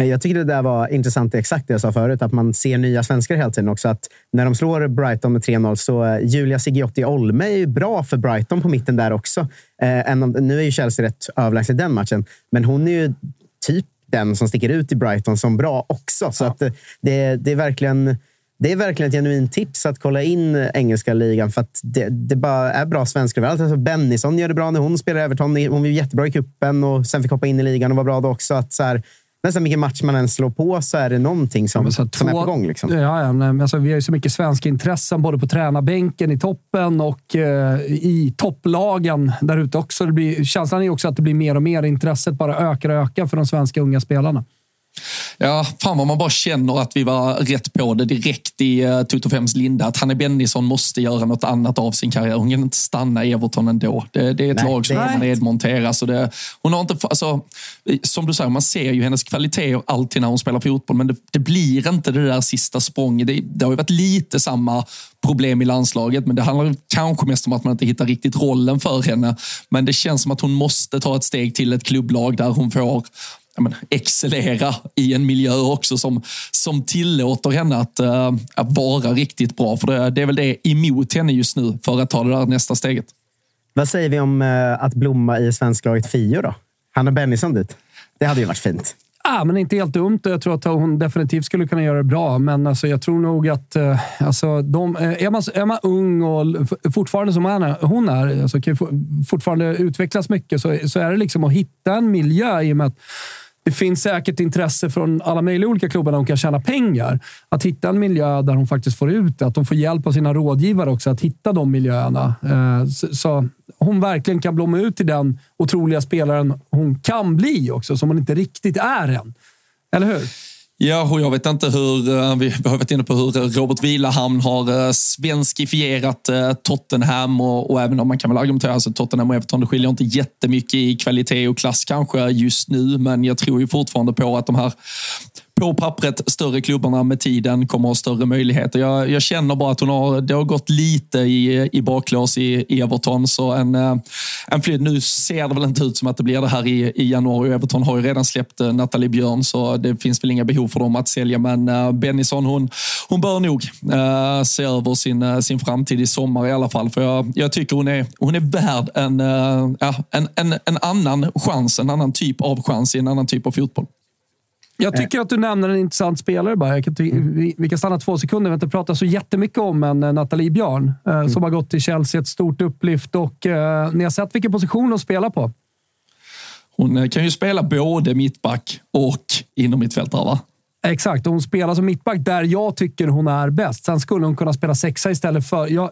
Eh, jag tycker det där var intressant, exakt det jag sa förut, att man ser nya svenskar hela tiden också. Att när de slår Brighton med 3-0 så eh, Julia Sigiotti Olme är ju bra för Brighton på mitten där också. Eh, nu är ju Chelsea rätt överlägset den matchen, men hon är ju typ den som sticker ut i Brighton som bra också. Så ja. att det, det, är verkligen... Det är verkligen ett genuint tips att kolla in engelska ligan för att det, det bara är bra svenskar överallt. Alltså Bennison gör det bra när hon spelar Everton. Hon var jättebra i kuppen och sen fick hoppa in i ligan och var bra då också. Att så här, nästan vilken match man än slår på så är det någonting som, ja, som två, är på gång. Liksom. Ja, ja, men alltså, vi har ju så mycket svenska intressen både på tränarbänken i toppen och eh, i topplagen där ute också. Det blir, känslan är också att det blir mer och mer. Intresset bara ökar och ökar för de svenska unga spelarna. Ja, fan vad man bara känner att vi var rätt på det direkt i uh, Toto 5s linda. Att Hanne Bennison måste göra något annat av sin karriär. Hon kan inte stanna i Everton ändå. Det, det är ett nej, lag som kan nedmonteras. det, hon har inte, alltså, som du säger, man ser ju hennes kvaliteter alltid när hon spelar fotboll, men det, det blir inte det där sista språnget. Det, det har ju varit lite samma problem i landslaget, men det handlar kanske mest om att man inte hittar riktigt rollen för henne. Men det känns som att hon måste ta ett steg till ett klubblag där hon får men, excellera i en miljö också som, som tillåter henne att, uh, att vara riktigt bra. För det, det, är väl det emot henne just nu för att ta det där nästa steget. Vad säger vi om uh, att blomma i svensklaget Fio då? Hanna Bennison dit. Det hade ju varit fint. Ja, men inte helt dumt. Jag tror att hon definitivt skulle kunna göra det bra, men alltså, jag tror nog att eh, alltså, de, är, man, är man ung och fortfarande som hon är, alltså, kan fortfarande utvecklas mycket, så, så är det liksom att hitta en miljö i och med att det finns säkert intresse från alla möjliga olika klubbar där hon kan tjäna pengar. Att hitta en miljö där hon faktiskt får ut det. Att de får hjälp av sina rådgivare också att hitta de miljöerna. Eh, så hon verkligen kan blomma ut till den otroliga spelaren hon kan bli också, som hon inte riktigt är än. Eller hur? Ja, och jag vet inte hur, eh, vi har varit inne på hur Robert Vilahamn har eh, svenskifierat eh, Tottenham och, och även om man kan väl argumentera, alltså Tottenham och Everton, det skiljer inte jättemycket i kvalitet och klass kanske just nu, men jag tror ju fortfarande på att de här på pappret större klubbarna med tiden kommer att ha större möjligheter. Jag, jag, känner bara att hon har, det har gått lite i, i baklås i, i Everton. Så en, eh, en flytt, nu ser det väl inte ut som att det blir det här i, i januari. Everton har ju redan släppt eh, Nathalie Björn så det finns väl inga behov för dem att sälja. Men uh, Bennison hon, hon bör nog uh, se över sin, uh, sin framtid i sommar i alla fall. För jag, jag tycker hon är, hon är värd en, uh, en, en, en annan chans, en annan typ av chans i en annan typ av fotboll. Jag tycker att du nämner en intressant spelare. Bara. Vi, vi kan stanna två sekunder. Vi har inte pratat så jättemycket om en eh, Nathalie Björn eh, mm. som har gått till Chelsea. Ett stort upplyft och eh, ni har sett vilken position hon spelar på. Hon eh, kan ju spela både mittback och inom mittfältare, va? Exakt, hon spelar som mittback där jag tycker hon är bäst. Sen skulle hon kunna spela sexa istället för... Jag,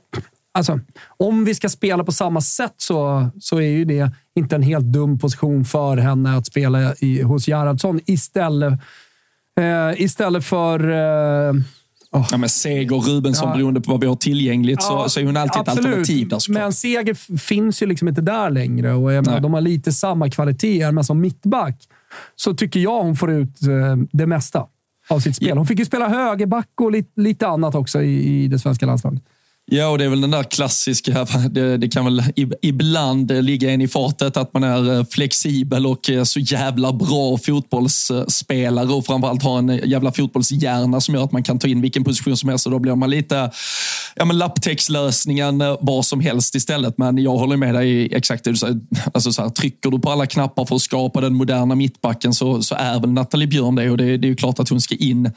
Alltså, om vi ska spela på samma sätt så, så är ju det inte en helt dum position för henne att spela i, hos Gerhardsson istället, eh, istället för... Eh, Oh. Ja, men Seger Rubensson, ja. beroende på vad vi har tillgängligt, ja, så, så är hon alltid absolut. ett alternativ. Där, men Seger finns ju liksom inte där längre och menar, de har lite samma kvaliteter, men som mittback så tycker jag hon får ut eh, det mesta av sitt spel. Hon fick ju spela högerback och lite, lite annat också i, i det svenska landslaget. Ja, och det är väl den där klassiska, [LAUGHS] det, det, kan väl ibland ligga en i fatet att man är eh, flexibel och eh, så jävla bra fotbollsspelare och framförallt har en eh, jävla fotbollshjärna som gör att man kan ta in vilken position som helst och då blir man lite ja, men lapptäckslösningen vad som helst istället. Men jag håller med dig exakt det du säger. [LAUGHS] Alltså så här, trycker du på alla knappar för att skapa den moderna mittbacken så, så är väl Nathalie Björn det och det, det är ju klart att hon ska in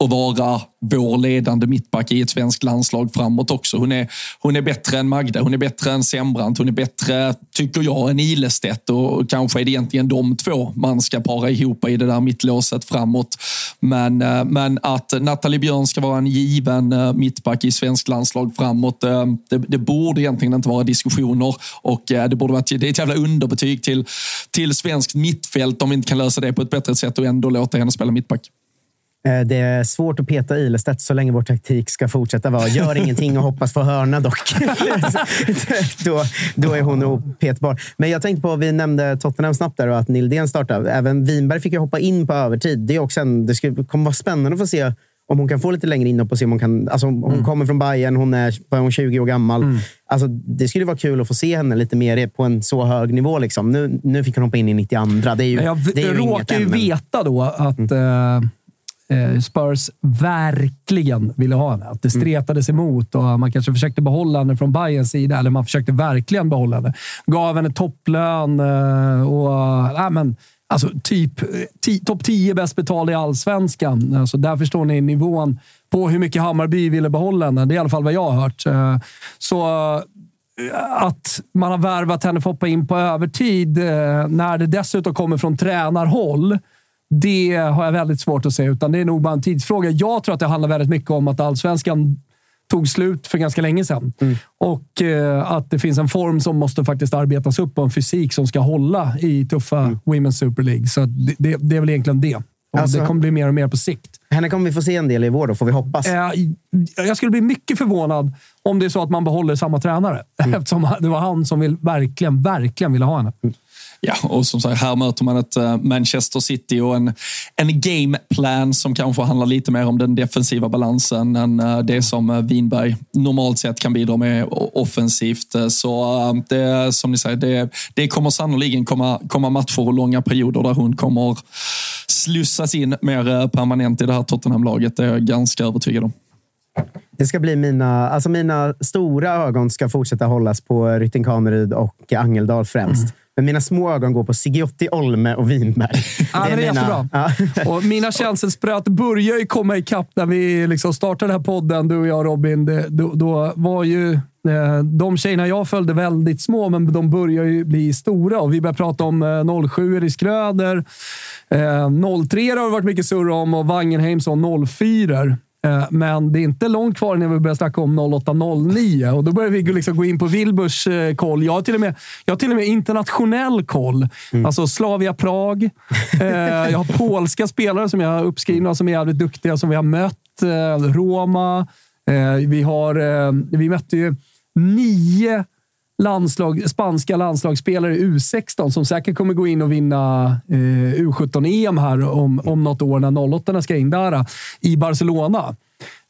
och vara vår ledande mittback i ett svenskt landslag framåt också. Hon är, hon är bättre än Magda, hon är bättre än Sembrant, hon är bättre, tycker jag, än Ilestedt och kanske är det egentligen de två man ska para ihop i det där mittlåset framåt. Men, eh, men att Nathalie Björn ska vara en given eh, mittback i svenskt landslag framåt, eh, det, det borde egentligen inte vara diskussioner och det borde vara det är ett jävla underbetyg till, till svenskt mittfält om vi inte kan lösa det på ett bättre sätt och ändå låta henne spela mittback. Eh, det är svårt att peta Ilestedt så länge vår taktik ska fortsätta vara gör ingenting och hoppas få hörna dock. [LAUGHS] då, då är hon nog petbar. Men jag tänkte på, vi nämnde Tottenham snabbt där och att Nildén startade. Även Winberg fick ju hoppa in på övertid. Det, är också en, det kommer vara spännande att få se om hon kan få lite längre inhopp och se om hon kan... Alltså, hon mm. kommer från Bayern, hon är, hon är 20 år gammal. Mm. Alltså, det skulle vara kul att få se henne lite mer på en så hög nivå. Liksom. Nu, nu fick hon hoppa in i 92. Det är ju, jag, det är jag råkar ju veta då att mm. eh, Spurs verkligen ville ha henne. Att det mm. stretades emot och man kanske försökte behålla henne från Bayerns sida. Eller man försökte verkligen behålla henne. Gav henne topplön eh, och... Äh, men, Alltså typ topp 10 bäst betald i allsvenskan. Alltså där förstår ni nivån på hur mycket Hammarby ville behålla henne. Det är i alla fall vad jag har hört. Eh, så eh, att man har värvat henne för att hoppa in på övertid eh, när det dessutom kommer från tränarhåll det har jag väldigt svårt att se, utan det är nog bara en tidsfråga. Jag tror att det handlar väldigt mycket om att allsvenskan tog slut för ganska länge sedan. Mm. Och eh, att det finns en form som måste faktiskt arbetas upp och en fysik som ska hålla i tuffa mm. Women's Super League. Så det, det, det, är väl egentligen det. Och alltså, det kommer bli mer och mer på sikt. Henne kommer vi få se en del i vår då, får vi hoppas. Eh, jag skulle bli mycket förvånad om det är så att man behåller samma tränare. Mm. [LAUGHS] Eftersom det var han som vill, verkligen, verkligen ville ha henne. Mm. Ja, och som sagt, här möter man ett eh, Manchester City och en, en gameplan som kanske handlar lite mer om den defensiva balansen än eh, det som eh, Winberg normalt sett kan bidra med offensivt. Så det, som ni säger, det, det kommer sannoliken komma, komma matcher och långa perioder där hon kommer slussas in mer permanent i det här Tottenham-laget. Det är jag ganska övertygad om. Det ska bli mina, alltså mina stora ögon ska fortsätta hållas på Rytting Kaneryd och Angeldal främst. Mm. Men mina små ögon går på Sigiotti, Olme och Winberg. [LAUGHS] Ja, det är, det är mina, ja. [LAUGHS] och mina känselspröt börjar ju komma ikapp när vi liksom startade den här podden, du och jag Robin. Det, då, då, var ju eh, de tjejerna jag följde väldigt små, men de börjar ju bli stora. Och vi börjar prata om eh, 07 i Skröder. Eh, 03 har det varit mycket surr om och Wangenheim sa 04 Eh, men det är inte långt kvar när vi börjar snacka om 08.09 och då börjar vi liksom gå in på Wilburs eh, koll. Jag har till och med, jag till och med internationell koll. Mm. Alltså Slavia Prag. Eh, jag har polska spelare som jag har uppskrivna som är jävligt duktiga, som vi har mött. Roma. Vi, har, vi mötte ju nio landslag, spanska landslagsspelare i U16 som säkert kommer gå in och vinna eh, U17-EM här om, om något år när 08 ska in där i Barcelona.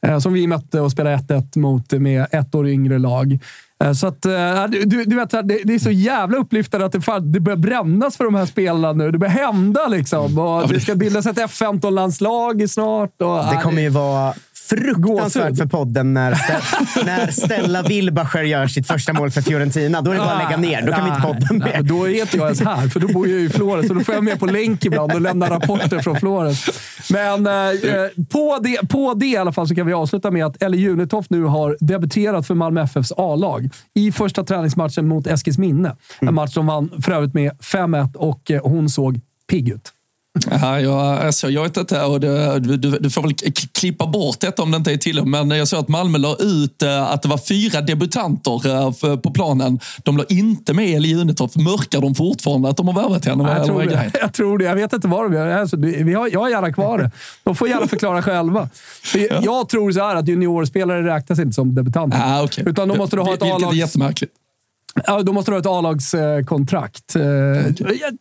Eh, som vi mötte och spelade 1-1 mot med ett år yngre lag. Eh, så att, eh, du, du vet, det, det, är så jävla upplyftande att det, fan, det börjar brännas för de här spelarna nu. Det börjar hända liksom. Och det ska bildas ett F15-landslag snart. Och, det kommer ju vara fruktansvärt för podden när, [LAUGHS] när Stella Wilbacher gör sitt första mål för Fiorentina. Då är det bara att lägga ner. Då kan vi inte podda mer. Då är inte jag ens här, för då bor jag i Flores. Så då får jag med på länk ibland och lämna rapporter från Flores. Men eh, eh, på, det, på det i alla fall så kan vi avsluta med att Ellie Junetoft nu har debuterat för Malmö FFs A-lag i första träningsmatchen mot Eskilsminne. En mm. match som vann för övrigt med 5-1 och eh, hon såg pigg ut. [LAUGHS] Ja, jag, alltså, jag vet inte, och det, du, du, får väl klippa bort detta om det inte är till men jag såg att Malmö la ut eh, att det var fyra debutanter eh, på planen. De la inte med Eli Junetorp. Mörkar de fortfarande att de har värvat henne? Jag, tror det. [LAUGHS] jag tror det. Jag vet inte vad de gör. Alltså, vi har, jag har gärna kvar det. De får gärna förklara själva. Ja. Jag tror så här att juniorspelare räknas inte som debutanter. Ah, okay. Utan då måste du ha ett A-lags... Vilket är jättemärkligt. Ja, då måste du ha ett A-lagskontrakt. Eh,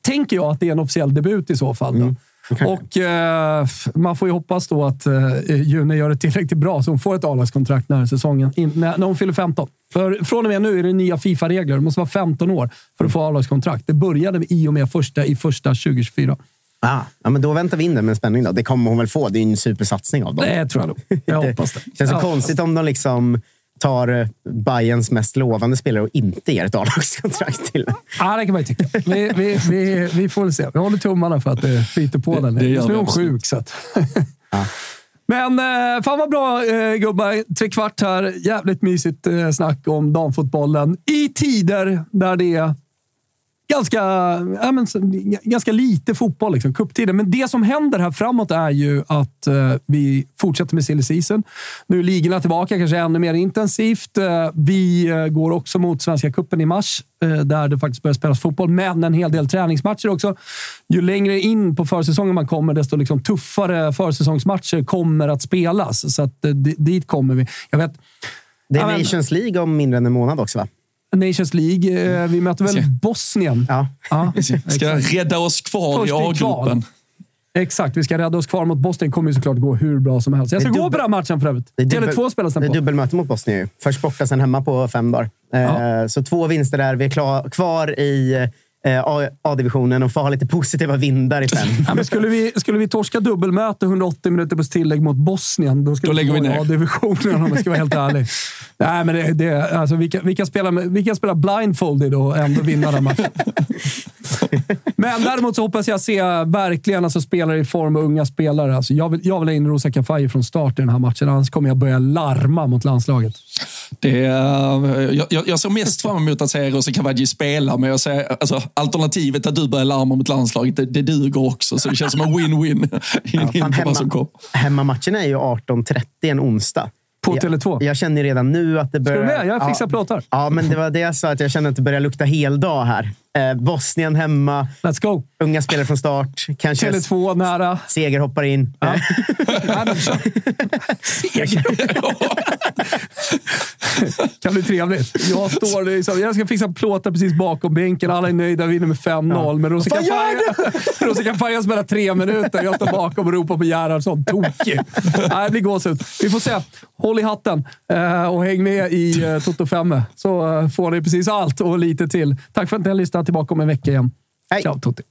tänker jag att det är en officiell debut i så fall. Mm. Okay. Och eh, Man får ju hoppas då att eh, June gör det tillräckligt bra så hon får ett A-lagskontrakt när, säsongen, in, när, när hon fyller 15. För från och med nu är det nya Fifa-regler. Du måste vara 15 år för att få A-lagskontrakt. Det började i och med första i första 2024. Ah, ja, men då väntar vi in det med spänning. Då. Det kommer hon väl få. Det är en supersatsning av dem. Det tror jag nog. Jag [LAUGHS] hoppas det. det känns så ja. konstigt om de liksom tar eh, Bayerns mest lovande spelare och inte ger ett A-lagskontrakt till Ja, det kan man ju tycka. Vi, vi, vi, vi får väl se. Vi håller tummarna för att det flyter på den. Just nu är hon sjuk. Så att. Ja. Men eh, fan vad bra eh, gubbar. Tre kvart här. Jävligt mysigt snack om damfotbollen i tider där det är ganska, ja, men, ganska lite fotboll, liksom, kupptiden. Men det som händer här framåt är ju att eh, vi fortsätter med silly season. Nu är ligorna tillbaka, kanske ännu mer intensivt. Eh, vi eh, går också mot Svenska cupen i mars, eh, där det faktiskt börjar spelas fotboll, men en hel del träningsmatcher också. Ju längre in på försäsongen man kommer, desto liksom, tuffare försäsongsmatcher kommer att spelas. Så att, eh, dit kommer vi. Jag vet, det är Nations League om mindre än en månad också, va? Nations League. Eh, vi möter väl Bosnien? Ja. ja ska rädda oss kvar Först i A-gruppen. Exakt, vi ska rädda oss kvar mot Bosnien. Det kommer ju såklart gå hur bra som helst. Jag ska gå på den här matchen för övrigt. Tele2 spelas den på. Det är dubbelmöte mot Bosnien. Först borta, sen hemma på fem dagar. Ja. Eh, så två vinster där. Vi är klar, kvar i A-divisionen och få ha lite positiva vindar i fem. [LAUGHS] Ja, men skulle, vi, skulle vi torska dubbelmöte 180 minuter på tillägg mot Bosnien, då skulle då lägger vi ner A-divisionen om jag ska vara helt ärlig. [LAUGHS] Nej, men det, det, alltså, vi, kan, vi, kan spela, vi kan spela blindfolded och ändå vinna den matchen. [LAUGHS] [LAUGHS] Men däremot så hoppas jag se verkligen alltså, spelare i form och unga spelare. Alltså, jag, vill, jag vill ha in Rosa Kafaji från start i den här matchen, annars kommer jag börja larma mot landslaget. Det, jag, jag ser mest fram emot att se Rosa Kafaji spela, men jag ser, alltså, alternativet att du börjar larma mot landslaget, det, det duger också. Så det känns som en win-win [LAUGHS] ja, hemma, Hemmamatchen är ju 18.30 en onsdag. På Tele2? Jag, jag känner redan nu att det börjar... Ska du med? Jag fixar ja, plåtar. Ja, men det var det jag sa, att jag känner att det börjar lukta heldag här. Eh, Bosnien hemma. Let's go! Unga spelare från start. Kanske Tele2 nära. Seger hoppar in. Ja. [LAUGHS] Seger [LAUGHS] kan bli trevligt. Jag, står liksom, jag ska fixa plåtar precis bakom bänken. Alla är nöjda. Vinner med 5-0. Ja. Men Rosika Faja spelar tre minuter. Jag står bakom och ropar på Gerhardsson. Tokig. Nej, det blir gåshud. Vi får se. Håll i hatten eh, och häng med i eh, Toto 5 så eh, får ni precis allt och lite till. Tack för att ni har lyssnat. Tillbaka om en vecka igen. Hej! Ciao Tutti!